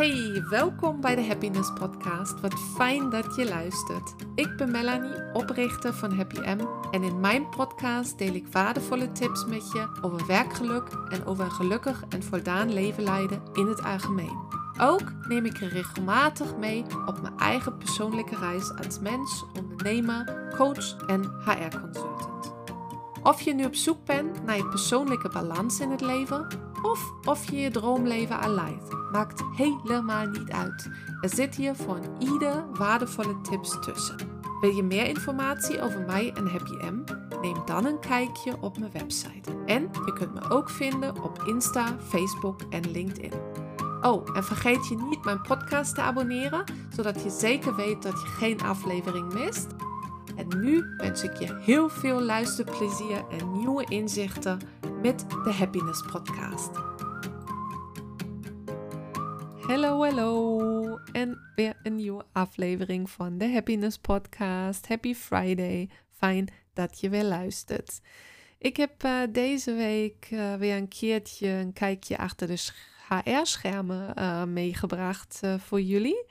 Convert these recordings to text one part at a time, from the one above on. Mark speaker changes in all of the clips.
Speaker 1: Hey, welkom bij de Happiness Podcast. Wat fijn dat je luistert. Ik ben Melanie, oprichter van Happy M. En in mijn podcast deel ik waardevolle tips met je over werkgeluk en over een gelukkig en voldaan leven leiden in het algemeen. Ook neem ik je regelmatig mee op mijn eigen persoonlijke reis als mens, ondernemer, coach en HR-consultant. Of je nu op zoek bent naar je persoonlijke balans in het leven, of of je je droomleven leidt, maakt helemaal niet uit. Er zit hier voor ieder waardevolle tips tussen. Wil je meer informatie over mij en Happy M? Neem dan een kijkje op mijn website. En je kunt me ook vinden op Insta, Facebook en LinkedIn. Oh, en vergeet je niet mijn podcast te abonneren, zodat je zeker weet dat je geen aflevering mist. En nu wens ik je heel veel luisterplezier en nieuwe inzichten met de Happiness Podcast. Hallo, hallo. En weer een nieuwe aflevering van de Happiness Podcast. Happy Friday. Fijn dat je weer luistert. Ik heb uh, deze week uh, weer een keertje een kijkje achter de HR-schermen uh, meegebracht voor jullie.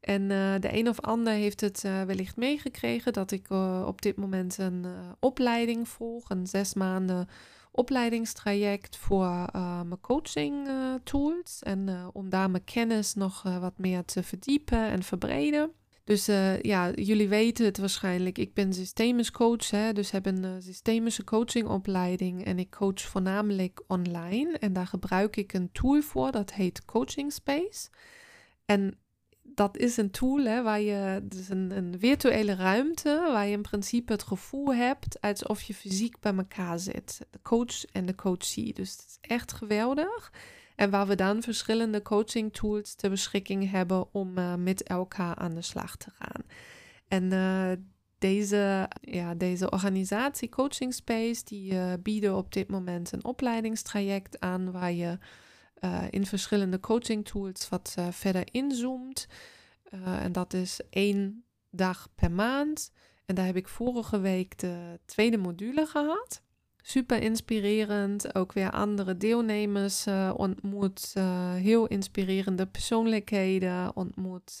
Speaker 1: En de een of ander heeft het wellicht meegekregen dat ik op dit moment een opleiding volg, een zes maanden opleidingstraject voor uh, mijn coaching uh, tools. En uh, om daar mijn kennis nog wat meer te verdiepen en verbreden. Dus ja, jullie weten het waarschijnlijk. Ik ben systemisch coach, hè, dus heb een systemische coachingopleiding. En ik coach voornamelijk online. En daar gebruik ik een tool voor, dat heet Coaching Space. En dat is een tool hè, waar je, dus een, een virtuele ruimte, waar je in principe het gevoel hebt alsof je fysiek bij elkaar zit. De coach en de coachee. Dus het is echt geweldig. En waar we dan verschillende coaching tools ter beschikking hebben om uh, met elkaar aan de slag te gaan. En uh, deze, ja, deze organisatie Coaching Space, die uh, bieden op dit moment een opleidingstraject aan waar je in verschillende coaching tools wat verder inzoomt. Uh, en dat is één dag per maand. En daar heb ik vorige week de tweede module gehad. Super inspirerend. Ook weer andere deelnemers ontmoet. heel inspirerende persoonlijkheden ontmoet.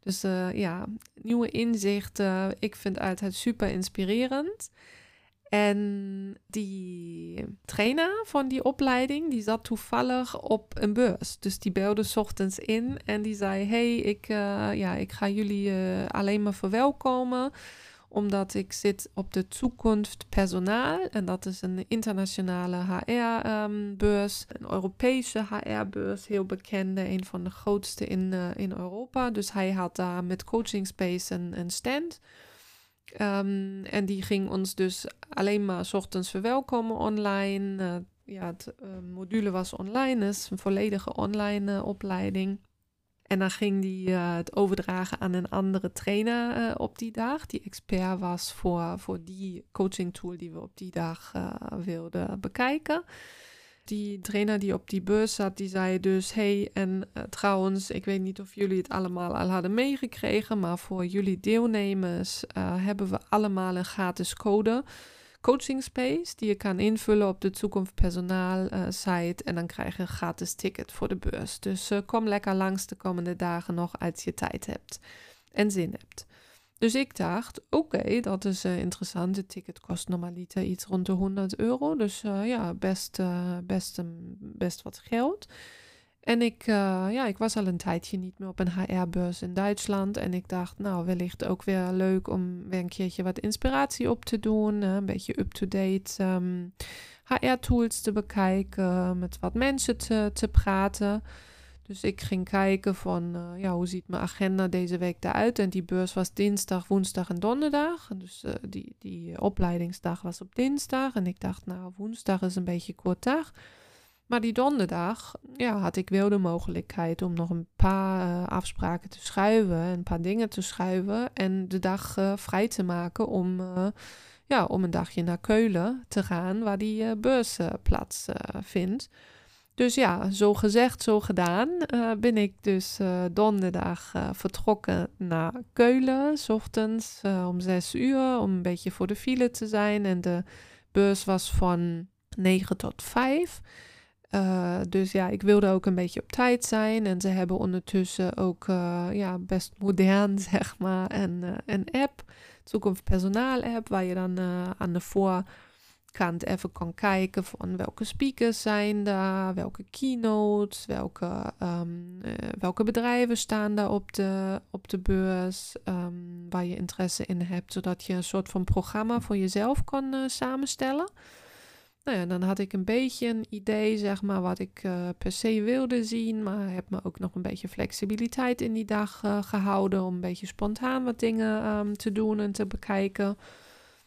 Speaker 1: dus ja, nieuwe inzichten. Ik vind het altijd super inspirerend. En die trainer van die opleiding, die zat toevallig op een beurs. Dus die belde ochtends in en die zei: Hey, ik, uh, ja, ik ga jullie uh, alleen maar verwelkomen. Omdat ik zit op de toekomst personaal. En dat is een internationale HR-beurs. Um, een Europese HR-beurs, heel bekende. Een van de grootste in, uh, in Europa. Dus hij had daar met Coaching Space een, een stand. Um, en die ging ons dus alleen maar ochtends verwelkomen online. Uh, ja, het uh, module was online, dus een volledige online uh, opleiding. En dan ging die het overdragen aan een andere trainer op die dag, die expert was voor, voor die coaching tool die we op die dag wilden bekijken die trainer die op die bus zat, die zei dus: Hey, en uh, trouwens, ik weet niet of jullie het allemaal al hadden meegekregen, maar voor jullie deelnemers uh, hebben we allemaal een gratis code. Coaching Space, die je kan invullen op de Toekomst Personaal uh, site. En dan krijg je een gratis ticket voor de beurs. Dus kom lekker langs de komende dagen nog als je tijd hebt en zin hebt. Dus ik dacht, oké, dat is uh, interessant. Het ticket kost normaliter iets rond de 100 euro. Dus uh, ja, best, uh, best, best wat geld. En ik, ja, ik was al een tijdje niet meer op een HR-beurs in Duitsland. En ik dacht, nou, wellicht ook weer leuk om weer een keertje wat inspiratie op te doen. een beetje up-to-date um, ehm, HR-tools te bekijken, met wat mensen te, te praten. Dus ik ging kijken van, uh, ja, hoe ziet mijn agenda deze week eruit? En die beurs was dinsdag, woensdag en donderdag. Dus uh, die, die opleidingsdag was op dinsdag. En ik dacht, nou, woensdag is een beetje kort dag. Maar die donderdag, ja, had ik wel de mogelijkheid om nog een paar afspraken te schuiven. Een paar dingen te schuiven. En de dag vrij te maken om, ja, om een dagje naar Keulen te gaan, waar die beurs plaats vindt. Dus ja, zo gezegd, zo gedaan, uh, ben ik dus uh, donderdag uh, vertrokken naar Keulen, s ochtends om zes uur, om een beetje voor de file te zijn. En de beurs was van 9 tot 5. Uh, dus ja, ik wilde ook een beetje op tijd zijn. En ze hebben ondertussen ook ja, best modern, zeg maar, een, een app. Toekomst personaal app, waar je dan aan de voorkant even kan kijken van welke speakers zijn daar, welke keynotes, welke, um, welke bedrijven staan daar op de, op de beurs, um, waar je interesse in hebt, zodat je een soort van programma voor jezelf kan samenstellen. Nou ja, dan had ik een beetje een idee, zeg maar, wat ik uh, per se wilde zien. Maar heb me ook nog een beetje flexibiliteit in die dag gehouden. Om een beetje spontaan wat dingen um, te doen en te bekijken.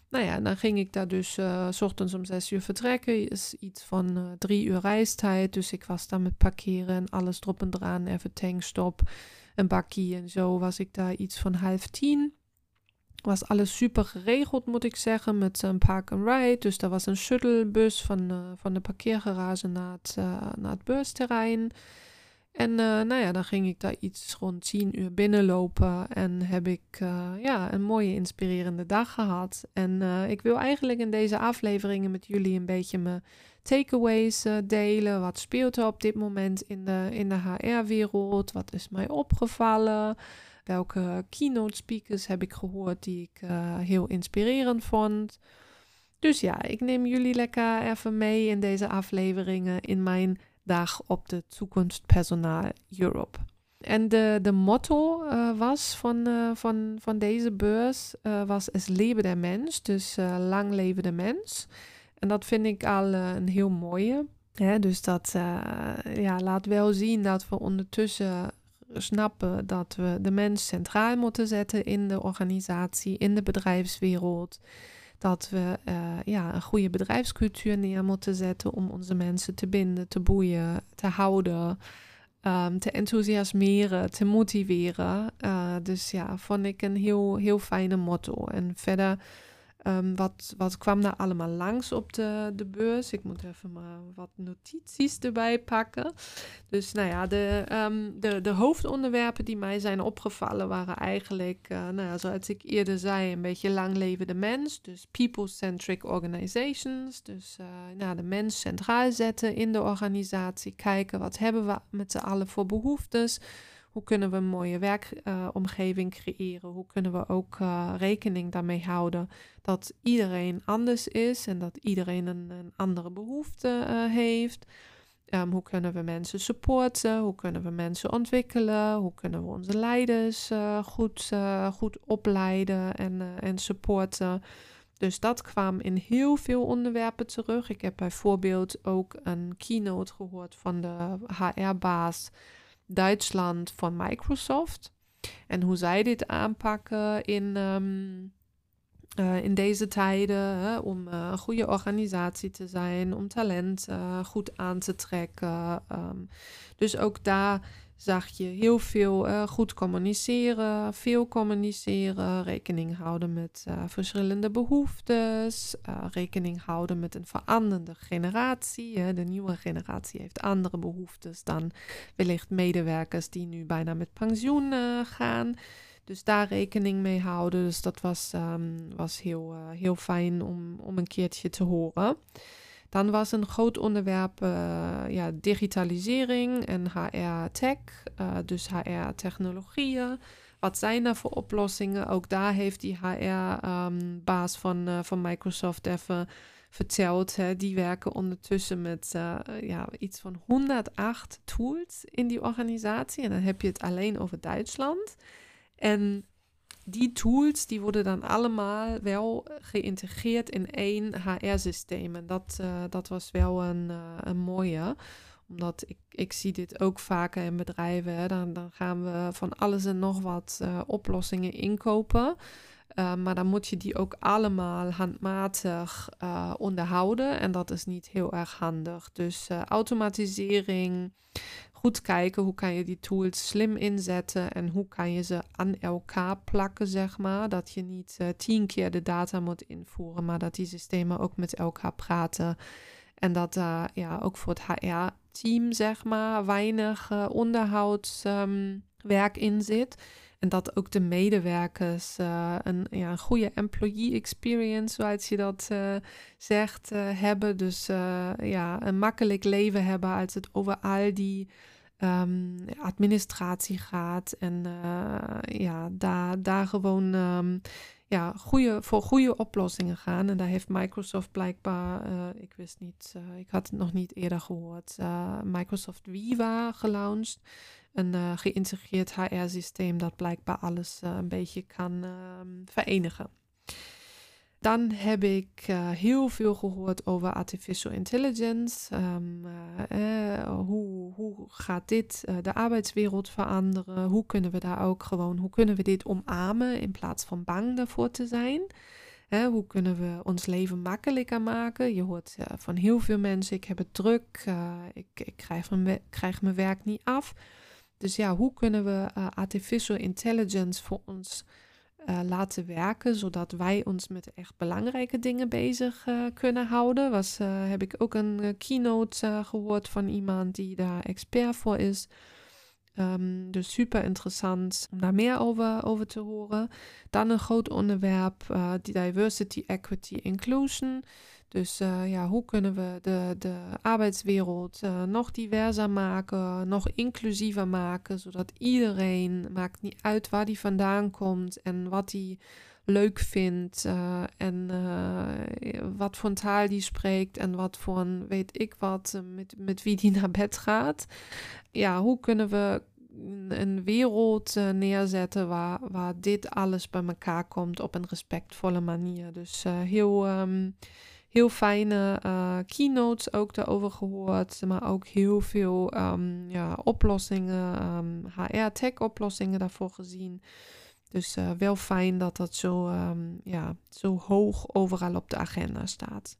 Speaker 1: Nou ja, dan ging ik daar dus uh, s ochtends om zes uur vertrekken. Is iets van drie uur reistijd. Dus ik was daar met parkeren en alles erop en eraan. Even tankstop, een bakkie en zo was ik daar iets van half tien was alles super geregeld, moet ik zeggen, met een park and ride. Dus er was een shuttlebus van, uh, van de parkeergarage naar het, uh, naar het beursterrein. En uh, nou ja, dan ging ik daar iets rond 10 uur binnenlopen en heb ik ja, een mooie inspirerende dag gehad. En ik wil eigenlijk in deze afleveringen met jullie een beetje mijn takeaways delen. Wat speelt er op dit moment in de, in de HR-wereld? Wat is mij opgevallen? Welke keynote speakers heb ik gehoord die ik heel inspirerend vond? Dus ja, ik neem jullie lekker even mee in deze afleveringen in mijn dag op de toekomst personaal Europe. En de, de motto uh, was van, uh, van, van deze beurs was es lebe der mens, dus lang leven de mens. En dat vind ik al een heel mooie. Hè? Dus dat ja, laat wel zien dat we ondertussen snappen dat we de mens centraal moeten zetten in de organisatie, in de bedrijfswereld. Dat we uh, ja, een goede bedrijfscultuur neer moeten zetten om onze mensen te binden, te boeien, te houden, um, te enthousiasmeren, te motiveren. Uh, dus ja, vond ik een heel, heel fijne motto. En verder Um, wat, wat kwam daar allemaal langs op de, de beurs? Ik moet even maar wat notities erbij pakken. Dus nou ja, de, um, de, de hoofdonderwerpen die mij zijn opgevallen waren eigenlijk, uh, nou ja, zoals ik eerder zei, een beetje lang levende mens. Dus people-centric organizations. Dus uh, nou, de mens centraal zetten in de organisatie. Kijken wat hebben we met z'n allen voor behoeftes hoe kunnen we een mooie werkomgeving creëren? Hoe kunnen we ook uh, rekening daarmee houden dat iedereen anders is en dat iedereen een, een andere behoefte uh, heeft? Um, hoe kunnen we mensen supporten? Hoe kunnen we mensen ontwikkelen? Hoe kunnen we onze leiders goed, goed opleiden en, en supporten? Dus dat kwam in heel veel onderwerpen terug. Ik heb bijvoorbeeld ook een keynote gehoord van de HR-baas Duitsland van Microsoft. En hoe zij dit aanpakken in, um, uh, in deze tijden. Hè, om uh, een goede organisatie te zijn, om talent uh, goed aan te trekken. Um, dus ook daar zag je heel veel uh, goed communiceren, veel communiceren, rekening houden met uh, verschillende behoeftes, uh, rekening houden met een veranderende generatie. Hè. De nieuwe generatie heeft andere behoeftes dan wellicht medewerkers die nu bijna met pensioen gaan. Dus daar rekening mee houden. Dus dat was, um, was heel, heel fijn om, om een keertje te horen. Dan was een groot onderwerp uh, ja, digitalisering en HR-tech, uh, dus HR-technologieën. Wat zijn er voor oplossingen? Ook daar heeft die HR-baas um, van, uh, van Microsoft even verteld. Hè. Die werken ondertussen met ja, iets van 108 tools in die organisatie. En dan heb je het alleen over Duitsland. En die tools die worden dan allemaal wel geïntegreerd in één HR-systeem. En dat, uh, dat was wel een, uh, een mooie. Omdat ik, ik zie dit ook vaker in bedrijven. Hè. Dan, dan gaan we van alles en nog wat uh, oplossingen inkopen. maar dan moet je die ook allemaal handmatig onderhouden. En dat is niet heel erg handig. Dus automatisering, goed kijken hoe kan je die tools slim inzetten en hoe kan je ze aan elkaar plakken, zeg maar. Dat je niet uh, tien keer de data moet invoeren, maar dat die systemen ook met elkaar praten. En dat daar ja, ook voor het HR-team, zeg maar, weinig uh, onderhoudswerk um, in zit. En dat ook de medewerkers een, ja, een goede employee experience, zoals je dat zegt, hebben. Dus ja, een makkelijk leven hebben als het over al die um, administratie gaat. En ja, daar, daar gewoon um, ja, goede, voor goede oplossingen gaan. En daar heeft Microsoft blijkbaar, ik wist niet, ik had het nog niet eerder gehoord, Microsoft Viva gelaunched. Een geïntegreerd HR-systeem dat blijkbaar alles een beetje kan ehm, verenigen. Dan heb ik uh, heel veel gehoord over artificial intelligence. Uh, hoe, hoe gaat dit de arbeidswereld veranderen? Hoe kunnen we daar ook gewoon, hoe kunnen we dit omarmen in plaats van bang daarvoor te zijn? hoe kunnen we ons leven makkelijker maken? Je hoort van heel veel mensen, ik heb het druk, ik, ik krijg, mijn, krijg mijn werk niet af. Dus ja, hoe kunnen we artificial intelligence voor ons uh, laten werken, zodat wij ons met echt belangrijke dingen bezig uh, kunnen houden. Was, heb ik ook een keynote gehoord van iemand die daar expert voor is. Um, dus super interessant om daar meer over, over te horen. Dan een groot onderwerp, diversity, equity, inclusion. Dus uh, ja, hoe kunnen we de, de arbeidswereld uh, nog diverser maken, nog inclusiever maken, zodat iedereen, maakt niet uit waar die vandaan komt en wat hij leuk vindt uh, en wat voor taal die spreekt en wat voor weet ik wat, met, met wie die naar bed gaat. Ja, hoe kunnen we een wereld neerzetten waar, waar dit alles bij elkaar komt op een respectvolle manier. Dus heel... Um, heel fijne uh, keynotes ook daarover gehoord. Maar ook heel veel um, ja, oplossingen, um, ehm, HR-tech-oplossingen daarvoor gezien. Dus uh, wel fijn dat dat zo, um, ja, zo hoog overal op de agenda staat.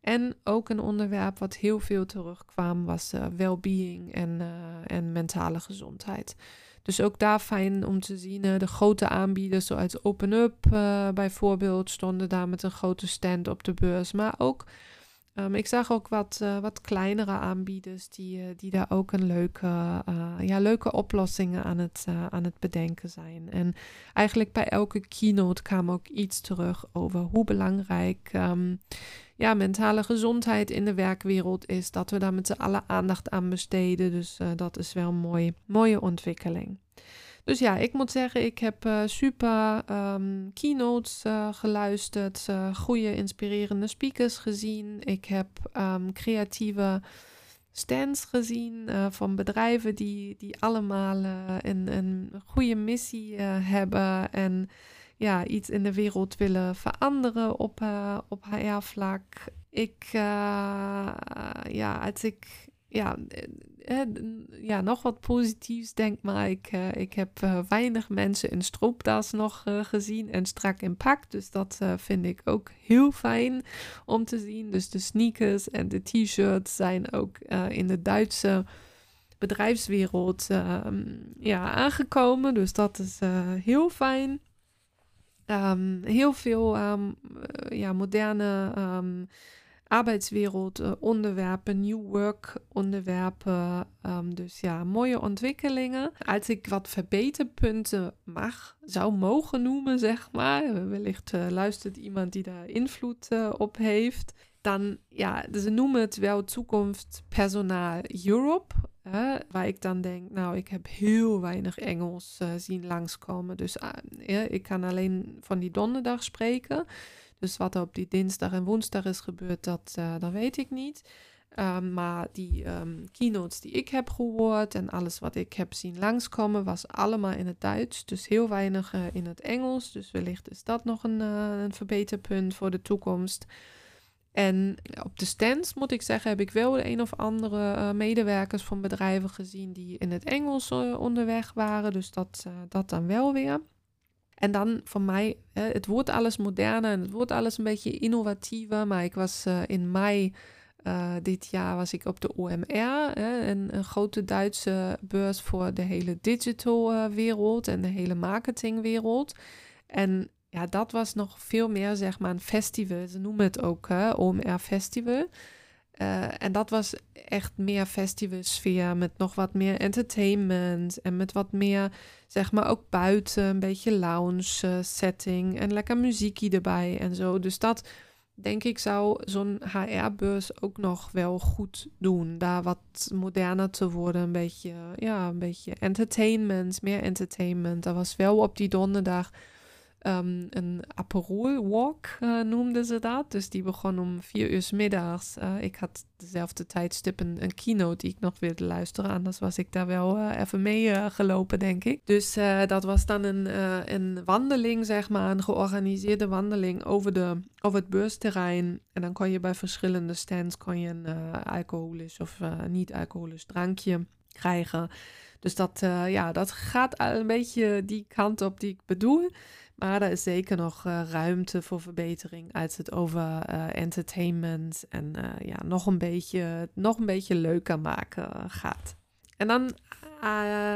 Speaker 1: En ook een onderwerp wat heel veel terugkwam was uh, well-being en, en mentale gezondheid. Dus ook daar fijn om te zien. de grote aanbieders zoals OpenUp uh, bijvoorbeeld stonden daar met een grote stand op de beurs. Maar ook, um, ik zag ook wat, uh, wat kleinere aanbieders die, uh, die daar ook een leuke, ja, leuke oplossingen aan het, aan het bedenken zijn. En eigenlijk bij elke keynote kwam ook iets terug over hoe belangrijk um, ja, mentale gezondheid in de werkwereld is. Dat we daar met z'n allen aandacht aan besteden. Dus uh, dat is wel een mooie, mooie ontwikkeling. Dus ja, ik moet zeggen, ik heb uh, super um, keynotes uh, geluisterd, goede inspirerende speakers gezien. Ik heb um, creatieve stands gezien van bedrijven die, die allemaal een, een goede missie hebben en ja, iets in de wereld willen veranderen op, uh, op HR-vlak. Ik, uh, ja, als ik ja, eh, ja, nog wat positiefs denk, maar ik, ik heb weinig mensen in stroopdas nog gezien en strak in pak. Dus dat vind ik ook heel fijn om te zien. Dus de sneakers en de t-shirts zijn ook in de Duitse bedrijfswereld ehm, ja, aangekomen. Dus dat is heel fijn. Um, heel veel um, ja, moderne arbeidswereld uh, onderwerpen, new work onderwerpen. dus ja, mooie ontwikkelingen. Als ik wat verbeterpunten mag, zou mogen noemen, zeg maar. Wellicht uh, luistert iemand die daar invloed op heeft. Dan, ja, ze noemen het wel toekomst personaal Europe. Waar ik dan denk, nou, ik heb heel weinig Engels zien langskomen. Dus uh, ik kan alleen van die donderdag spreken. Dus wat er op die dinsdag en woensdag is gebeurd, dat, uh, dat weet ik niet. Um, maar die um, keynotes die ik heb gehoord en alles wat ik heb zien langskomen, was allemaal in het Duits. Dus heel weinig in het Engels. Dus wellicht is dat nog een, een verbeterpunt voor de toekomst. En op de stands moet ik zeggen, heb ik wel de een of andere medewerkers van bedrijven gezien die in het Engels onderweg waren. Dus dat, dat dan wel weer. En dan voor mij, het wordt alles moderner en het wordt alles een beetje innovatiever. Maar ik was in mei dit jaar was ik op de OMR, een, een, grote Duitse beurs voor de hele digital wereld en de hele marketingwereld. En ja, dat was nog veel meer zeg maar een festival. Ze noemen het ook hè, OMR Festival. En dat was echt meer festivalsfeer met nog wat meer entertainment en met wat meer, zeg maar, ook buiten een beetje lounge setting en lekker muziekje erbij en zo. Dus dat denk ik zou zo'n HR-beurs ook nog wel goed doen. Daar wat moderner te worden, een beetje, ja, een beetje entertainment, meer entertainment. Dat was wel op die donderdag um, een Aperol Walk uh, noemden ze dat. Dus die begon om vier uur middags. Uh, ik had dezelfde tijdstip een, een, keynote die ik nog wilde luisteren. Anders was ik daar wel uh, even mee gelopen, denk ik. Dus dat was dan een, een wandeling, zeg maar. Een georganiseerde wandeling over, de, het beursterrein. En dan kon je bij verschillende stands kon je een alcoholisch of niet-alcoholisch drankje krijgen. Dus dat, ja, dat gaat een beetje die kant op die ik bedoel. Maar er is zeker nog uh, ruimte voor verbetering als het over uh, entertainment en uh, ja, nog, een beetje, nog een beetje leuker maken gaat. En dan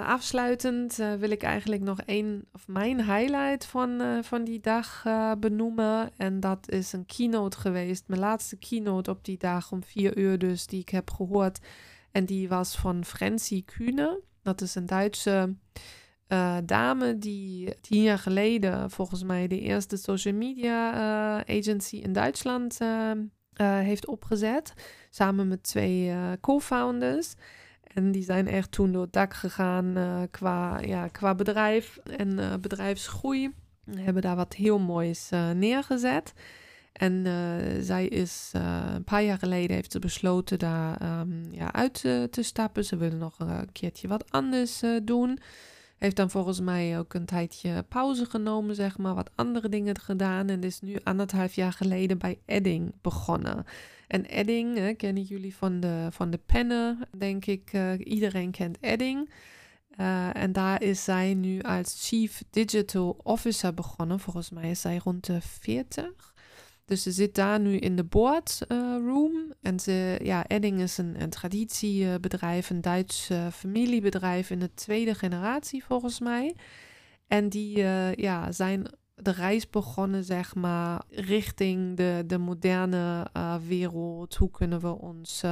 Speaker 1: afsluitend wil ik eigenlijk nog één of mijn highlight van, van die dag benoemen. En dat is een keynote geweest, mijn laatste keynote op die dag om vier uur dus, die ik heb gehoord. En die was van Frenzy Kühne. Dat is een Duitse uh, dame die tien jaar geleden volgens mij de eerste social media uh, agency in Duitsland uh, heeft opgezet. Samen met twee co-founders. En die zijn echt toen door het dak gegaan qua, ja, qua bedrijf en bedrijfsgroei. Hebben daar wat heel moois neergezet. En zij is een paar jaar geleden heeft besloten daar um, ja, uit te stappen. Ze willen nog een keertje wat anders doen. Heeft dan volgens mij ook een tijdje pauze genomen, zeg maar, wat andere dingen gedaan. En is nu anderhalf jaar geleden bij Edding begonnen. En Edding kennen jullie van de, van de pennen, denk ik. Uh, iedereen kent Edding. Uh, en daar is zij nu als Chief Digital Officer begonnen. Volgens mij is zij rond de 40. Dus ze zit daar nu in de boardroom. Uh, en ze, ja, Edding is een, een traditiebedrijf, een Duits familiebedrijf in de tweede generatie volgens mij. En die uh, ja, zijn de reis begonnen, zeg maar, richting de, de moderne uh, wereld. Hoe kunnen we ons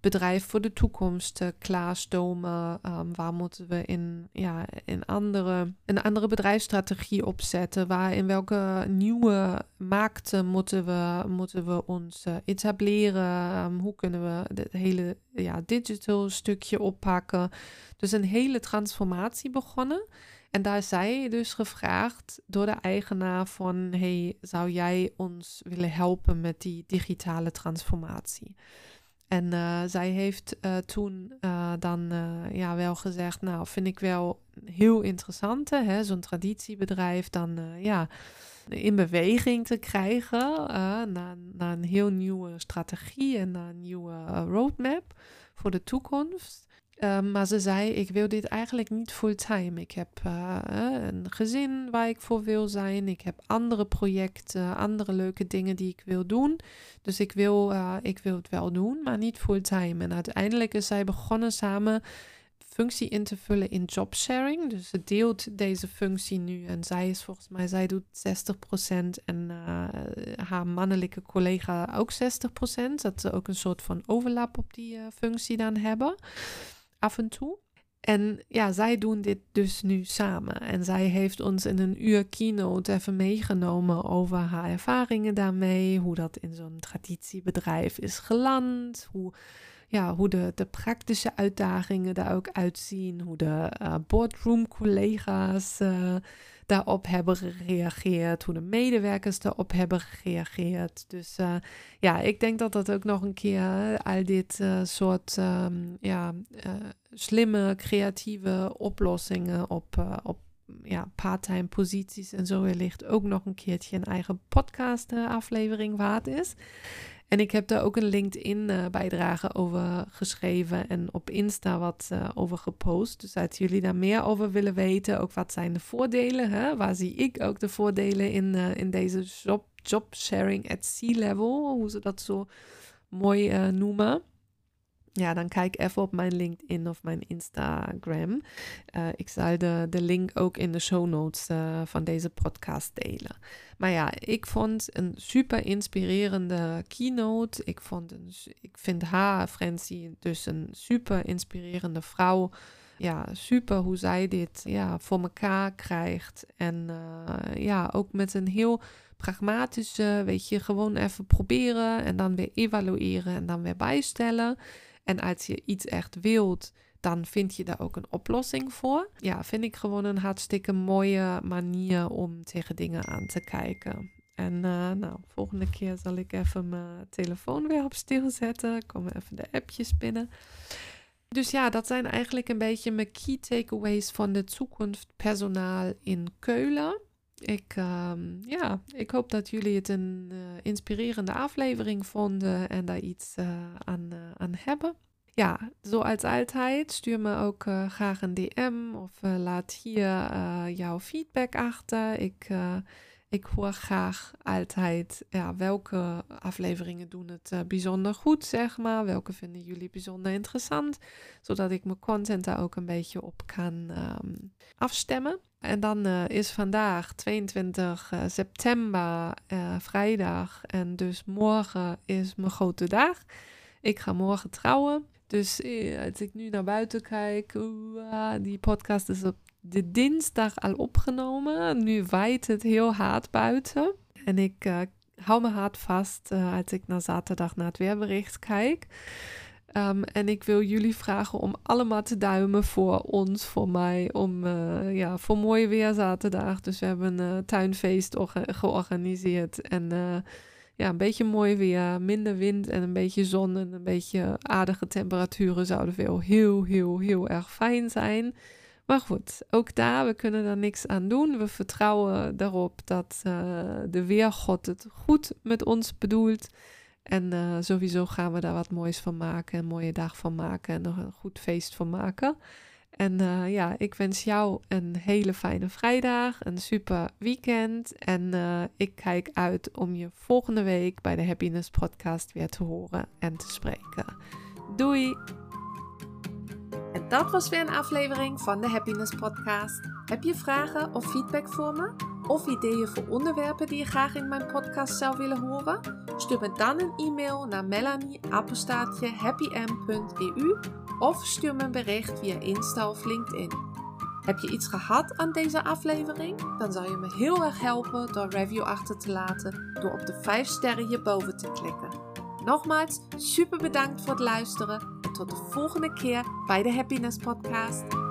Speaker 1: bedrijf voor de toekomst uh, klaarstomen? Um, waar moeten we in, ja, in andere, een andere bedrijfsstrategie opzetten? Waar, in welke nieuwe markten moeten we, moeten we ons uh, etableren? Um, hoe kunnen we het hele ja, digital stukje oppakken? Dus een hele transformatie begonnen. En daar zij dus gevraagd door de eigenaar van... hey, zou jij ons willen helpen met die digitale transformatie? En uh, zij heeft uh, toen uh, dan ja, wel gezegd, nou vind ik wel heel interessant, hè, zo'n traditiebedrijf dan ja, in beweging te krijgen naar, naar een heel nieuwe strategie en naar een nieuwe roadmap voor de toekomst. Ehm, maar ze zei, ik wil dit eigenlijk niet fulltime. Ik heb uh, een gezin waar ik voor wil zijn. Ik heb andere projecten, andere leuke dingen die ik wil doen. Dus ik wil, uh, ik wil het wel doen, maar niet fulltime. En uiteindelijk is zij begonnen samen functie in te vullen in jobsharing. Dus ze deelt deze functie nu. En zij is volgens mij, zij doet 60% en uh, haar mannelijke collega ook 60%. Dat ze ook een soort van overlap op die functie dan hebben af en toe. En ja, zij doen dit dus nu samen. En zij heeft ons in een uur keynote even meegenomen over haar ervaringen daarmee. Hoe dat in zo'n traditiebedrijf is geland. Hoe, ja, hoe de, de praktische uitdagingen daar ook uitzien. Hoe de uh, boardroom collega's uh, daarop hebben gereageerd, hoe de medewerkers daarop hebben gereageerd. Dus uh, ja, ik denk dat dat ook nog een keer al dit uh, soort um, ja, slimme, creatieve oplossingen op, op ja, parttime posities en zo wellicht ook nog een keertje een eigen podcast aflevering waard is. En ik heb daar ook een LinkedIn-bijdrage eh, over geschreven en op Insta wat uh, over gepost. Dus als jullie daar meer over willen weten, ook wat zijn de voordelen, hè? waar zie ik ook de voordelen in, uh, in deze job, job sharing at sea level, hoe ze dat zo mooi noemen. Ja, dan kijk even op mijn LinkedIn of mijn Instagram. Uh, ik zal de, de link ook in de show notes uh, van deze podcast delen. Maar ja, ik vond een super inspirerende keynote. Ik, vond een, ik vind haar, Francie, dus een super inspirerende vrouw. Ja, super hoe zij dit ja, voor elkaar krijgt. En uh, ja, ook met een heel pragmatische, weet je, gewoon even proberen en dan weer evalueren en dan weer bijstellen. En als je iets echt wilt, dan vind je daar ook een oplossing voor. Ja, vind ik gewoon een hartstikke mooie manier om tegen dingen aan te kijken. En uh, nou, volgende keer zal ik even mijn telefoon weer op stil zetten. Komen even de appjes binnen. Dus ja, dat zijn eigenlijk een beetje mijn key takeaways van de toekomst personaal in Keulen. Ik, um, ja, ik hoop dat jullie het een uh, inspirerende aflevering vonden en daar iets uh, aan, uh, aan hebben. Ja, zoals altijd, stuur me ook graag een DM of laat hier jouw feedback achter. Ik ik hoor graag altijd ja, welke afleveringen doen het uh, bijzonder goed, zeg maar. Welke vinden jullie bijzonder interessant, zodat ik mijn content daar ook een beetje op kan um, afstemmen. En dan uh, is vandaag 22 uh, september, vrijdag. En dus morgen is mijn grote dag. Ik ga morgen trouwen. Dus als ik nu naar buiten kijk, die podcast is op de dinsdag al opgenomen. Nu waait het heel hard buiten. En ik uh, hou mijn hart vast uh, als ik naar zaterdag naar het weerbericht kijk. Um, en ik wil jullie vragen om allemaal te duimen voor ons, voor mij, om uh, ja, voor mooi weer zaterdag. Dus we hebben een tuinfeest georganiseerd en ja, een beetje mooi weer, minder wind en een beetje zon en een beetje aardige temperaturen zouden wel heel, heel, heel erg fijn zijn. Maar goed, ook daar, we kunnen er niks aan doen. We vertrouwen daarop dat uh, de weergod het goed met ons bedoelt. En uh, sowieso gaan we daar wat moois van maken, een mooie dag van maken en nog een goed feest van maken. En uh, ja, ik wens jou een hele fijne vrijdag, een super weekend. En ik kijk uit om je volgende week bij de Happiness Podcast weer te horen en te spreken. Doei! En dat was weer een aflevering van de Happiness Podcast. Heb je vragen of feedback voor me? Of ideeën voor onderwerpen die je graag in mijn podcast zou willen horen? Stuur me dan een e-mail naar melanie.happym.eu of stuur me een bericht via Insta of LinkedIn. Heb je iets gehad aan deze aflevering? Dan zou je me heel erg helpen door review achter te laten door op de 5 sterren hierboven te klikken. Nogmaals, super bedankt voor het luisteren en tot de volgende keer bij de Happiness Podcast.